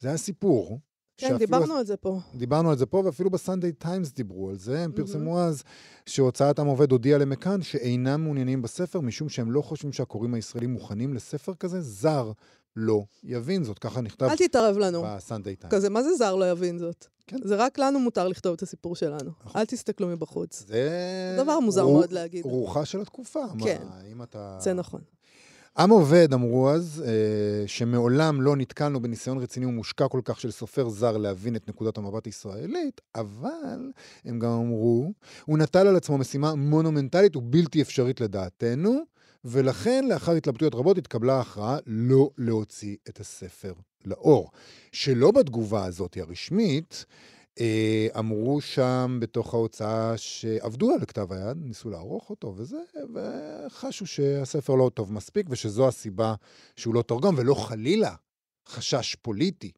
זה הסיפור, כן, דיברנו על זה פה. דיברנו על זה פה, ואפילו בסנדיי טיימס דיברו על זה. הם פרסמו אז שהוצאת עם עובד הודיעה למקאן שאינם מעוניינים בספר, משום שהם לא חושבים שהקוראים הישראלים מוכנים לספר כזה. זר לא יבין זאת. ככה נכתב אל תתערב לנו. בסנדיי טיימס. כזה, מה זה זר לא יבין זאת? כן. זה רק לנו מותר לכתוב את הסיפור שלנו. נכון. אל תסתכלו מבחוץ. זה... דבר מוזר רוח, מאוד להגיד. רוחה של התקופה. כן. מה, אם אתה... זה נכון. עם עובד, אמרו אז, אה, שמעולם לא נתקלנו בניסיון רציני ומושקע כל כך של סופר זר להבין את נקודת המבט הישראלית, אבל הם גם אמרו, הוא נטל על עצמו משימה מונומנטלית ובלתי אפשרית לדעתנו, ולכן לאחר התלבטויות רבות התקבלה ההכרעה לא להוציא את הספר לאור. שלא בתגובה הזאת הרשמית, אמרו שם בתוך ההוצאה שעבדו על כתב היד, ניסו לערוך אותו וזה, וחשו שהספר לא טוב מספיק ושזו הסיבה שהוא לא תורגם, ולא חלילה חשש פוליטי.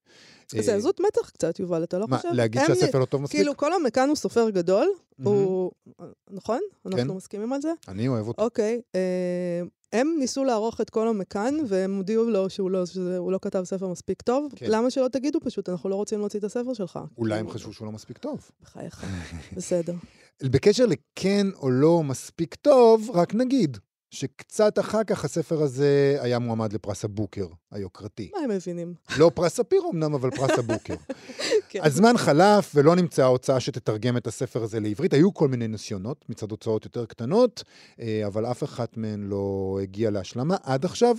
זה אה, עזות מצח קצת, יובל, אתה לא מה, חושב? מה, להגיד שהספר לא טוב מספיק? כאילו, כל המכאן הוא סופר גדול, הוא... נכון? אנחנו כן. מסכימים על זה? אני אוהב אותו. אוקיי. הם ניסו לערוך את כל המכאן, והם הודיעו לו שהוא לא, שהוא לא כתב ספר מספיק טוב. כן. למה שלא תגידו פשוט, אנחנו לא רוצים להוציא את הספר שלך? אולי הם חשבו שהוא לא מספיק טוב. בחייך. בסדר. <laughs> בקשר לכן או לא מספיק טוב, רק נגיד שקצת אחר כך הספר הזה היה מועמד לפרס הבוקר היוקרתי. מה הם מבינים? לא פרס ספיר אמנם, אבל פרס הבוקר. <laughs> כן. הזמן חלף ולא נמצאה הוצאה שתתרגם את הספר הזה לעברית. היו כל מיני ניסיונות מצד הוצאות יותר קטנות, אה, אבל אף אחת מהן לא הגיעה להשלמה עד עכשיו.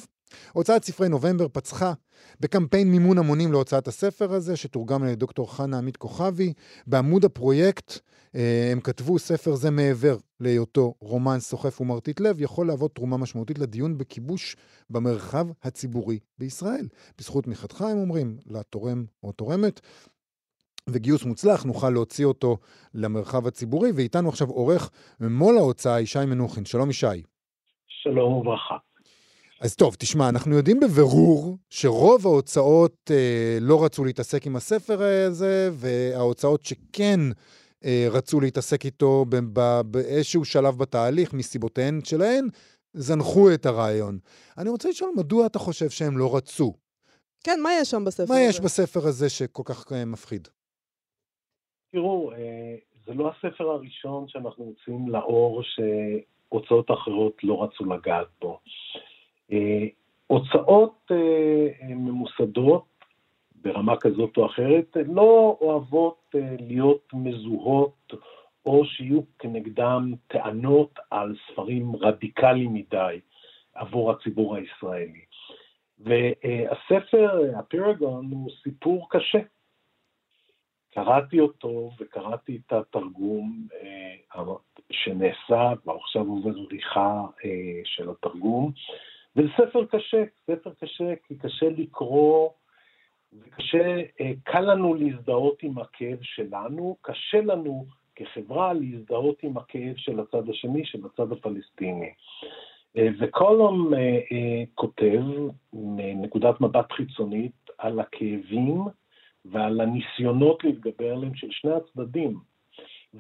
הוצאת ספרי נובמבר פצחה בקמפיין מימון המונים להוצאת הספר הזה, שתורגם על ידי דוקטור חנה עמית כוכבי. בעמוד הפרויקט אה, הם כתבו ספר זה מעבר להיותו רומן סוחף ומרטיט לב, יכול להוות תרומה משמעותית לדיון בכיבוש במרחב הציבורי בישראל. בזכות תמיכתך, הם אומרים, לתורם או תורמת, וגיוס מוצלח, נוכל להוציא אותו למרחב הציבורי, ואיתנו עכשיו עורך מו"ל ההוצאה, ישי מנוחין. שלום ישי. שלום וברכה. אז טוב, תשמע, אנחנו יודעים בבירור שרוב ההוצאות אה, לא רצו להתעסק עם הספר הזה, וההוצאות שכן אה, רצו להתעסק איתו באיזשהו שלב בתהליך, מסיבותיהן שלהן, זנחו את הרעיון. אני רוצה לשאול, מדוע אתה חושב שהם לא רצו? כן, מה יש שם בספר מה הזה? יש בספר הזה שכל כך אה, מפחיד? תראו, אה, זה לא הספר הראשון שאנחנו מוצאים לאור שהוצאות אחרות לא רצו לגעת בו. אה, הוצאות אה, אה, ממוסדות ברמה כזאת או אחרת לא אוהבות להיות מזוהות או שיהיו כנגדם טענות על ספרים רדיקליים מדי עבור הציבור הישראלי. והספר, הפירגון, הוא סיפור קשה. קראתי אותו וקראתי את התרגום שנעשה, כבר עכשיו עריכה של התרגום, וזה ספר קשה, ספר קשה כי קשה לקרוא, וקשה, אה, קל לנו להזדהות עם הכאב שלנו, קשה לנו כחברה להזדהות עם הכאב של הצד השני, של הצד הפלסטיני. וקולום אה, אה, כותב מנקודת מבט חיצונית על הכאבים ועל הניסיונות להתגבר עליהם של שני הצדדים.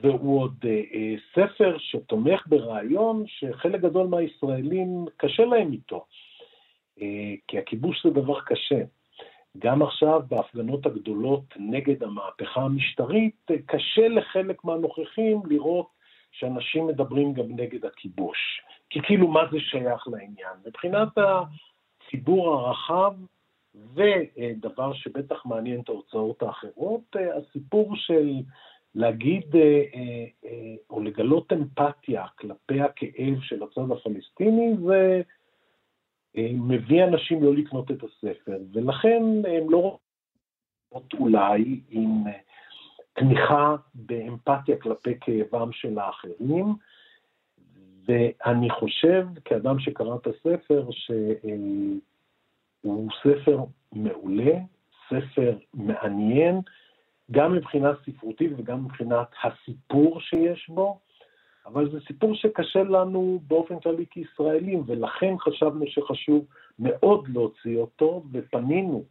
והוא עוד אה, אה, ספר שתומך ברעיון שחלק גדול מהישראלים קשה להם איתו. אה, כי הכיבוש זה דבר קשה. גם עכשיו בהפגנות הגדולות נגד המהפכה המשטרית, אה, קשה לחלק מהנוכחים לראות שאנשים מדברים גם נגד הכיבוש. כי כאילו מה זה שייך לעניין? מבחינת הציבור הרחב, ודבר שבטח מעניין את ההוצאות האחרות, הסיפור של להגיד או לגלות אמפתיה כלפי הכאב של הצד הפלסטיני, זה מביא אנשים לא לקנות את הספר, ולכן הם לא רואות אולי עם תמיכה באמפתיה כלפי כאבם של האחרים, ואני חושב, כאדם שקרא את הספר, שהוא ספר מעולה, ספר מעניין, גם מבחינה ספרותית וגם מבחינת הסיפור שיש בו, אבל זה סיפור שקשה לנו באופן כללי כישראלים, ולכן חשבנו שחשוב מאוד להוציא אותו, ופנינו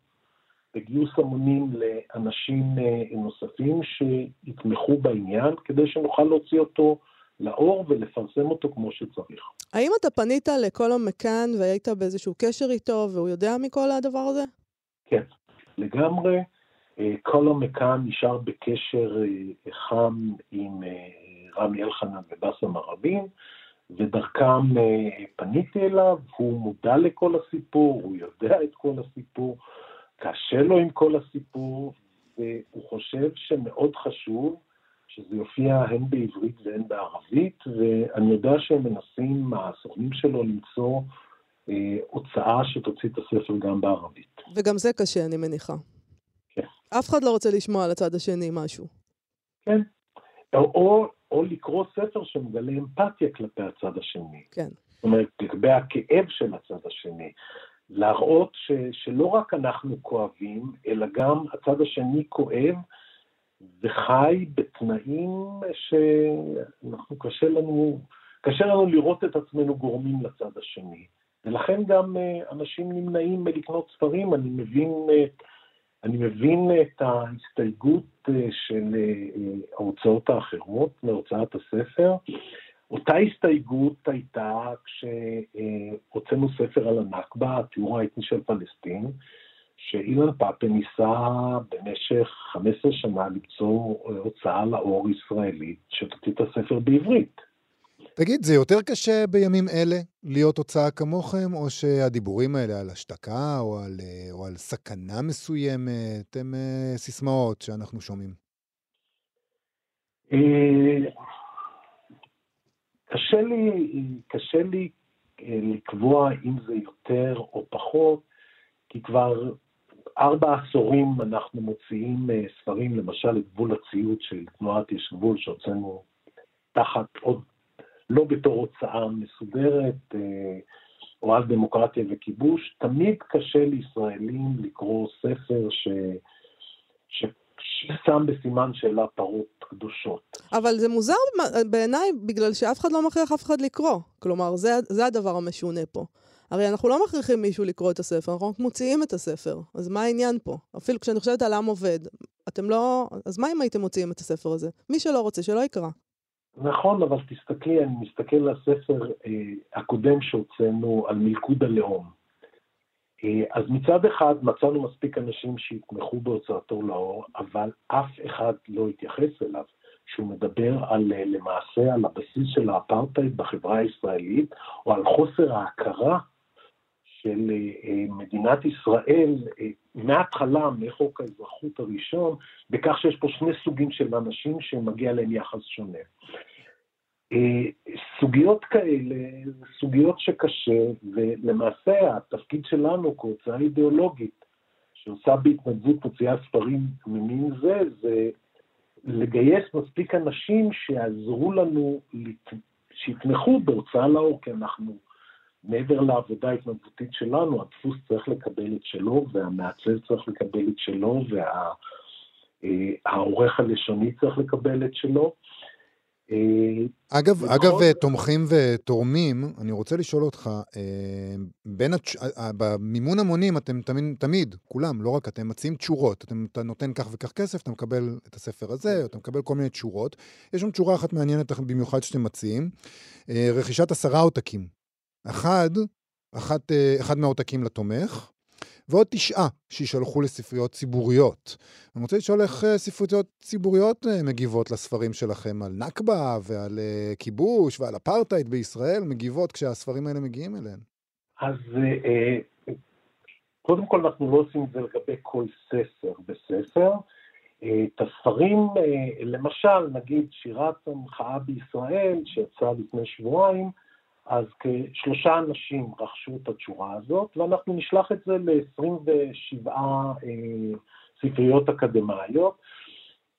בגיוס המונים לאנשים נוספים שיתמכו בעניין, כדי שנוכל להוציא אותו לאור ולפרסם אותו כמו שצריך. האם אתה פנית לכל המכאן והיית באיזשהו קשר איתו והוא יודע מכל הדבר הזה? כן, לגמרי. כל המכאן נשאר בקשר חם עם רמי אלחנן ובאסם ערבים, ודרכם פניתי אליו, הוא מודע לכל הסיפור, הוא יודע את כל הסיפור, קשה לו עם כל הסיפור, והוא חושב שמאוד חשוב שזה יופיע הן בעברית והן בערבית, ואני יודע שהם מנסים, הסוכנים שלו, למצוא אה, הוצאה שתוציא את הספר גם בערבית. וגם זה קשה, אני מניחה. אף אחד לא רוצה לשמוע על הצד השני משהו. כן. או, או, או לקרוא ספר שמגלה אמפתיה כלפי הצד השני. כן. זאת אומרת, לגבי הכאב של הצד השני. להראות ש, שלא רק אנחנו כואבים, אלא גם הצד השני כואב, וחי בתנאים שאנחנו, קשה לנו, קשה לנו לראות את עצמנו גורמים לצד השני. ולכן גם אנשים נמנעים מלקנות ספרים, אני מבין, אני מבין את ההסתייגות של ההוצאות האחרות להוצאת הספר, אותה הסתייגות הייתה כשהוצאנו ספר על הנכבה, התיאור האתני של פלסטין, שאילן פאפה ניסה במשך 15 שנה ליצור הוצאה לאור ישראלית שתוציא את הספר בעברית. תגיד, זה יותר קשה בימים אלה להיות הוצאה כמוכם, או שהדיבורים האלה על השתקה או על, או על סכנה מסוימת הם אה, סיסמאות שאנחנו שומעים? אה, קשה לי, קשה לי אה, לקבוע אם זה יותר או פחות, כי כבר ארבע עשורים אנחנו מוציאים ספרים, למשל את גבול הציות של תנועת יש גבול, שהוצאנו תחת עוד לא בתור הוצאה מסודרת, אה, או על דמוקרטיה וכיבוש, תמיד קשה לישראלים לקרוא ספר ש... ש... ששם בסימן שאלה פרות קדושות. אבל זה מוזר בעיניי, בגלל שאף אחד לא מכריח אף אחד לקרוא. כלומר, זה, זה הדבר המשונה פה. הרי אנחנו לא מכריחים מישהו לקרוא את הספר, אנחנו רק מוציאים את הספר. אז מה העניין פה? אפילו כשאני חושבת על עם עובד, אתם לא... אז מה אם הייתם מוציאים את הספר הזה? מי שלא רוצה, שלא יקרא. נכון, אבל תסתכלי, אני מסתכל על הספר אה, הקודם שהוצאנו על מלכוד הלאום. אה, אז מצד אחד מצאנו מספיק אנשים שיתמכו בהוצאתו לאור, אבל אף אחד לא התייחס אליו, שהוא מדבר על, אה, למעשה על הבסיס של האפרטהייד בחברה הישראלית, או על חוסר ההכרה של אה, אה, מדינת ישראל אה, מההתחלה, מחוק האזרחות הראשון, בכך שיש פה שני סוגים של אנשים שמגיע להם יחס שונה. סוגיות כאלה, סוגיות שקשה, ולמעשה התפקיד שלנו כהוצאה אידיאולוגית, שעושה בהתנדבות מוציאה ספרים ממין זה, זה לגייס מספיק אנשים שיעזרו לנו, שיתמכו בהוצאה לאור, כי אנחנו מעבר לעבודה ההתנדבותית שלנו, הדפוס צריך לקבל את שלו, והמעצב צריך לקבל את שלו, והעורך וה, הלשוני צריך לקבל את שלו. אה, אגב, בכל... אגב, תומכים ותורמים, אני רוצה לשאול אותך, אה, בין התש... אה, במימון המונים אתם תמיד, תמיד, כולם, לא רק אתם, מציעים תשורות. אתם, אתה נותן כך וכך כסף, אתה מקבל את הספר הזה, או אתה מקבל כל מיני תשורות. יש שם תשורה אחת מעניינת במיוחד שאתם מציעים, רכישת עשרה עותקים אחד, אחת, אה, אחד מהעותקים לתומך, ועוד תשעה שישלחו לספריות ציבוריות. אני רוצה לשאול איך אה, ספריות ציבוריות אה, מגיבות לספרים שלכם על נכבה ועל כיבוש ועל אפרטהייד בישראל, מגיבות כשהספרים האלה מגיעים אליהן. אז קודם כל אנחנו לא עושים את זה לגבי כל ספר וספר. את הספרים, למשל, נגיד שירת המחאה בישראל, שיצאה לפני שבועיים, אז כשלושה אנשים רכשו את התשורה הזאת, ואנחנו נשלח את זה ל-27 אה, ספריות אקדמאיות.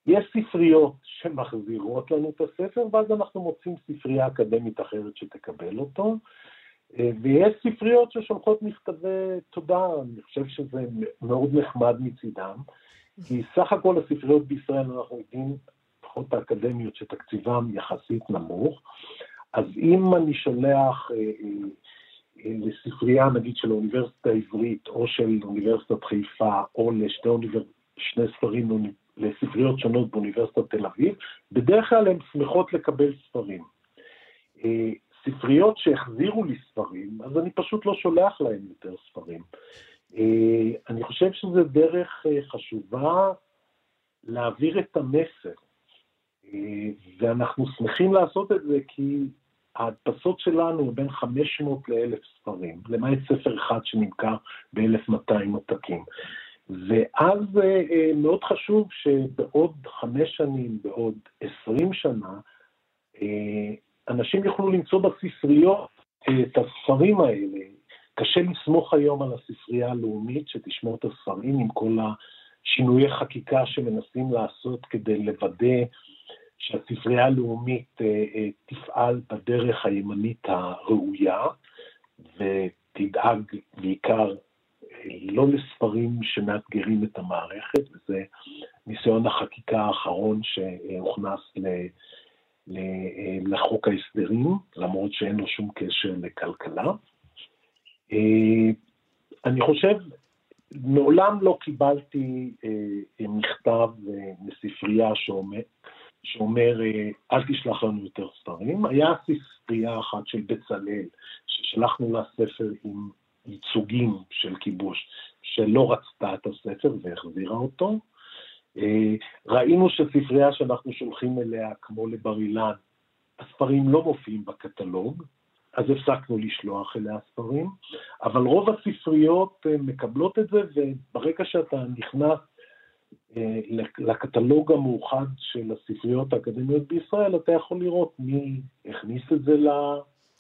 יש ספריות שמחזירות לנו את הספר, ואז אנחנו מוצאים ספרייה אקדמית אחרת שתקבל אותו, אה, ויש ספריות ששולחות מכתבי תודה, אני חושב שזה מאוד נחמד מצידם, כי סך הכל הספריות בישראל, אנחנו יודעים, לפחות האקדמיות, שתקציבם יחסית נמוך, אז אם אני שולח אה, אה, אה, לספרייה, נגיד, של האוניברסיטה העברית, או של אוניברסיטת חיפה, או לשני אוניבר... ספרים לספריות שונות באוניברסיטת תל אביב, בדרך כלל הן שמחות לקבל ספרים. ספריות שהחזירו לי ספרים, אז אני פשוט לא שולח להם יותר ספרים. אני חושב שזו דרך חשובה להעביר את המסר. ואנחנו שמחים לעשות את זה כי ההדפסות שלנו הוא בין 500 ל-1,000 ספרים, למעט ספר אחד שנמכר ב-1,200 עותקים. ואז אה, אה, מאוד חשוב שבעוד חמש שנים, בעוד עשרים שנה, אה, אנשים יוכלו למצוא בספריות את הספרים האלה. קשה לסמוך היום על הספרייה הלאומית שתשמור את הספרים עם כל השינויי חקיקה שמנסים לעשות כדי לוודא שהספרייה הלאומית אה, אה, תפעל בדרך הימנית הראויה ותדאג בעיקר אה, לא לספרים שמאתגרים את המערכת, וזה ניסיון החקיקה האחרון שהוכנס ל... לחוק ההסדרים, למרות שאין לו שום קשר לכלכלה. אני חושב, מעולם לא קיבלתי מכתב מספרייה שאומר, שאומר, אה, אל תשלח לנו יותר ספרים. היה ספרייה אחת של בצלאל, ששלחנו לה ספר עם ייצוגים של כיבוש, שלא רצתה את הספר והחזירה אותו. אה, ראינו שספרייה שאנחנו שולחים אליה, כמו לבר אילן, הספרים לא מופיעים בקטלוג, אז הפסקנו לשלוח אליה ספרים, אבל רוב הספריות אה, מקבלות את זה, וברגע שאתה נכנס לקטלוג המאוחד של הספריות האקדמיות בישראל, אתה יכול לראות מי הכניס את זה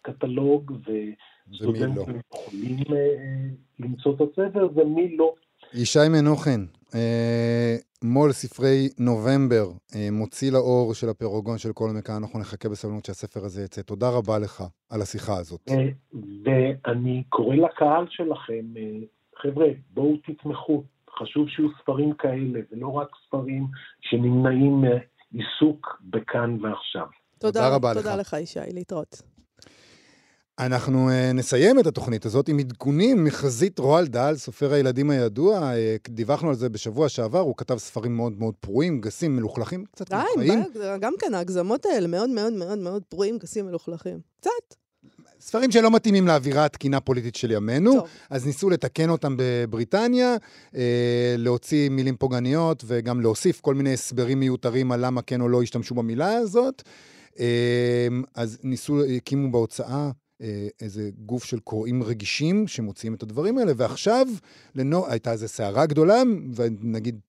לקטלוג, וסטודנטים לא. יכולים למצוא את הספר, ומי לא. ישי מנוחן, אה, מו"ל ספרי נובמבר, אה, מוציא לאור של הפירוגון של כל המקרה, אנחנו נחכה בסבלנות שהספר הזה יצא. תודה רבה לך על השיחה הזאת. אה, ואני קורא לקהל שלכם, חבר'ה, בואו תתמכו. חשוב שיהיו ספרים כאלה, ולא רק ספרים שנמנעים מעיסוק בכאן ועכשיו. תודה, תודה רבה תודה לך. תודה לך, ישי, להתראות. אנחנו uh, נסיים את התוכנית הזאת עם עדכונים מחזית רועל דהל, סופר הילדים הידוע. Uh, דיווחנו על זה בשבוע שעבר, הוא כתב ספרים מאוד מאוד פרועים, גסים, מלוכלכים, קצת מופעים. די, גם כן, ההגזמות האלה מאוד מאוד מאוד מאוד פרועים, גסים, מלוכלכים. קצת. ספרים שלא מתאימים לאווירה התקינה הפוליטית של ימינו, טוב. אז ניסו לתקן אותם בבריטניה, אה, להוציא מילים פוגעניות וגם להוסיף כל מיני הסברים מיותרים על למה כן או לא השתמשו במילה הזאת. אה, אז ניסו, הקימו בהוצאה אה, איזה גוף של קוראים רגישים שמוציאים את הדברים האלה, ועכשיו לנו, הייתה איזו סערה גדולה, ונגיד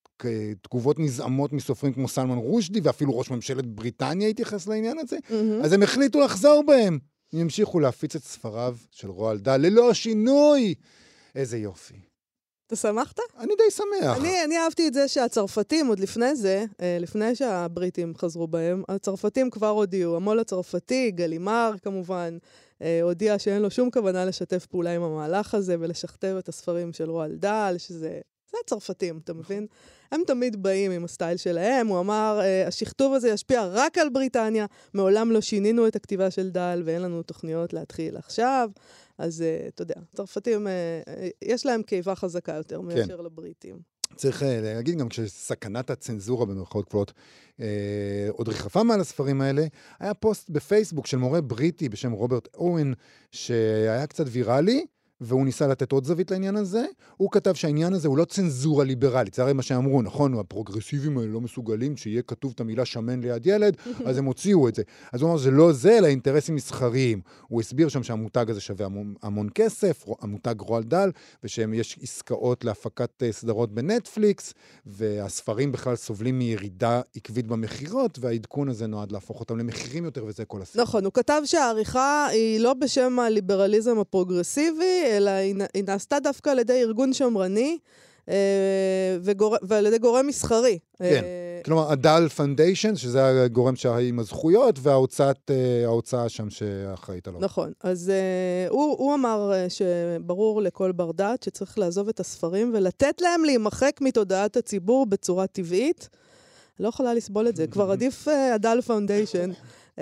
תגובות נזעמות מסופרים כמו סלמן רושדי, ואפילו ראש ממשלת בריטניה התייחס לעניין הזה, mm-hmm. אז הם החליטו לחזור בהם. הם ימשיכו להפיץ את ספריו של רועל דל ללא שינוי. איזה יופי. אתה שמחת? אני די שמח. אני, אני אהבתי את זה שהצרפתים, עוד לפני זה, אה, לפני שהבריטים חזרו בהם, הצרפתים כבר הודיעו. המו"ל הצרפתי, גלימר כמובן, אה, הודיע שאין לו שום כוונה לשתף פעולה עם המהלך הזה ולשכתב את הספרים של רועל דל, שזה... זה הצרפתים, אתה מבין? הם תמיד באים עם הסטייל שלהם. הוא אמר, אה, השכתוב הזה ישפיע רק על בריטניה, מעולם לא שינינו את הכתיבה של דל ואין לנו תוכניות להתחיל עכשיו. אז uh, אתה יודע, צרפתים, uh, יש להם קיבה חזקה יותר כן. מאשר לבריטים. צריך להגיד גם כשסכנת הצנזורה במרכאות כפולות אה, עוד ריחפה מעל הספרים האלה, היה פוסט בפייסבוק של מורה בריטי בשם רוברט אורן, שהיה קצת ויראלי, והוא ניסה לתת עוד זווית לעניין הזה. הוא כתב שהעניין הזה הוא לא צנזורה ליברלית, זה הרי מה שאמרו, נכון, הפרוגרסיבים האלה לא מסוגלים שיהיה כתוב את המילה שמן ליד ילד, <laughs> אז הם הוציאו את זה. אז הוא אמר שזה לא זה, אלא אינטרסים מסחריים. הוא הסביר שם שהמותג הזה שווה המון, המון כסף, המותג רועל דל, ושיש עסקאות להפקת אה, סדרות בנטפליקס, והספרים בכלל סובלים מירידה עקבית במכירות, והעדכון הזה נועד להפוך אותם למחירים יותר, וזה כל הסיפור. נכון, הוא כתב שהעריכה היא לא בשם הליברליזם הפרוגרסיבי, אלא היא, נעשתה דווקא על ידי ארגון שמרני. אה, וגור... ועל ידי גורם מסחרי. כן, אה... כלומר, הדאל Foundation, שזה הגורם עם הזכויות, וההוצאה אה, שם שאחראית עליו. נכון, אז אה, הוא, הוא אמר שברור לכל בר דעת שצריך לעזוב את הספרים ולתת להם להימחק מתודעת הציבור בצורה טבעית. לא יכולה לסבול את זה, כבר עדיף הדאל Foundation. Uh,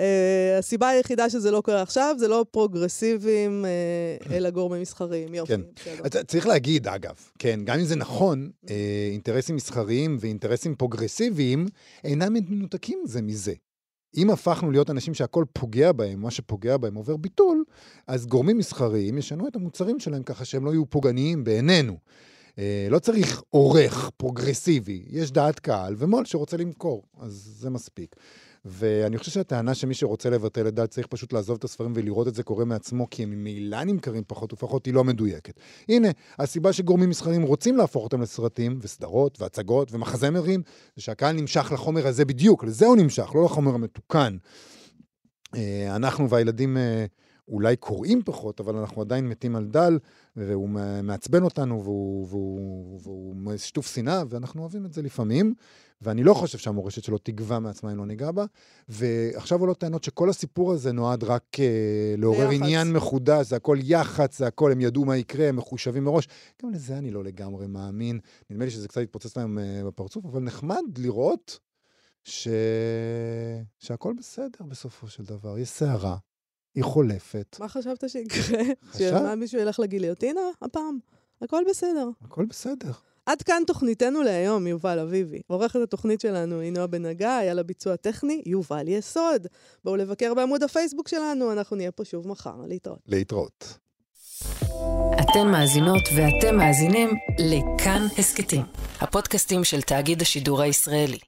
הסיבה היחידה שזה לא קורה עכשיו, זה לא פרוגרסיביים, uh, אלא גורמים מסחריים. יופי, כן. צריך להגיד, אגב, כן, גם אם זה נכון, uh, אינטרסים מסחריים ואינטרסים פרוגרסיביים אינם מנותקים זה מזה. אם הפכנו להיות אנשים שהכל פוגע בהם, מה שפוגע בהם עובר ביטול, אז גורמים מסחריים ישנו את המוצרים שלהם ככה שהם לא יהיו פוגעניים בעינינו. לא צריך עורך פרוגרסיבי, יש דעת קהל ומו"ל שרוצה למכור, אז זה מספיק. ואני חושב שהטענה שמי שרוצה לבטל את דאל צריך פשוט לעזוב את הספרים ולראות את זה קורה מעצמו, כי הם ממילא נמכרים פחות ופחות, היא לא מדויקת. הנה, הסיבה שגורמים מסחריים רוצים להפוך אותם לסרטים וסדרות והצגות ומחזמרים, זה שהקהל נמשך לחומר הזה בדיוק, לזה הוא נמשך, לא לחומר המתוקן. אה, אנחנו והילדים אה, אולי קוראים פחות, אבל אנחנו עדיין מתים על דאל, והוא מעצבן אותנו, והוא, והוא, והוא, והוא שיתוף שנאה, ואנחנו אוהבים את זה לפעמים. ואני לא חושב שהמורשת שלו תגווע מעצמה אם לא ניגע בה. ועכשיו עולות טענות שכל הסיפור הזה נועד רק uh, לעורר ביחץ. עניין מחודש, זה הכל יח"צ, זה הכל, הם ידעו מה יקרה, הם מחושבים מראש. גם לזה אני לא לגמרי מאמין. נדמה לי שזה קצת התפוצץ להם uh, בפרצוף, אבל נחמד לראות ש... שהכל בסדר בסופו של דבר. יש סערה, היא חולפת. מה חשבת שיקרה? שמה מישהו ילך לגיליוטינה הפעם? הכל בסדר. הכל בסדר. עד כאן תוכניתנו להיום, יובל אביבי. עורכת התוכנית שלנו היא נועה בן הגיא, על הביצוע טכני, יובל יסוד. בואו לבקר בעמוד הפייסבוק שלנו, אנחנו נהיה פה שוב מחר. להתראות. להתראות. אתן מאזינות ואתם מאזינים לכאן הסכתים, הפודקאסטים של תאגיד השידור הישראלי.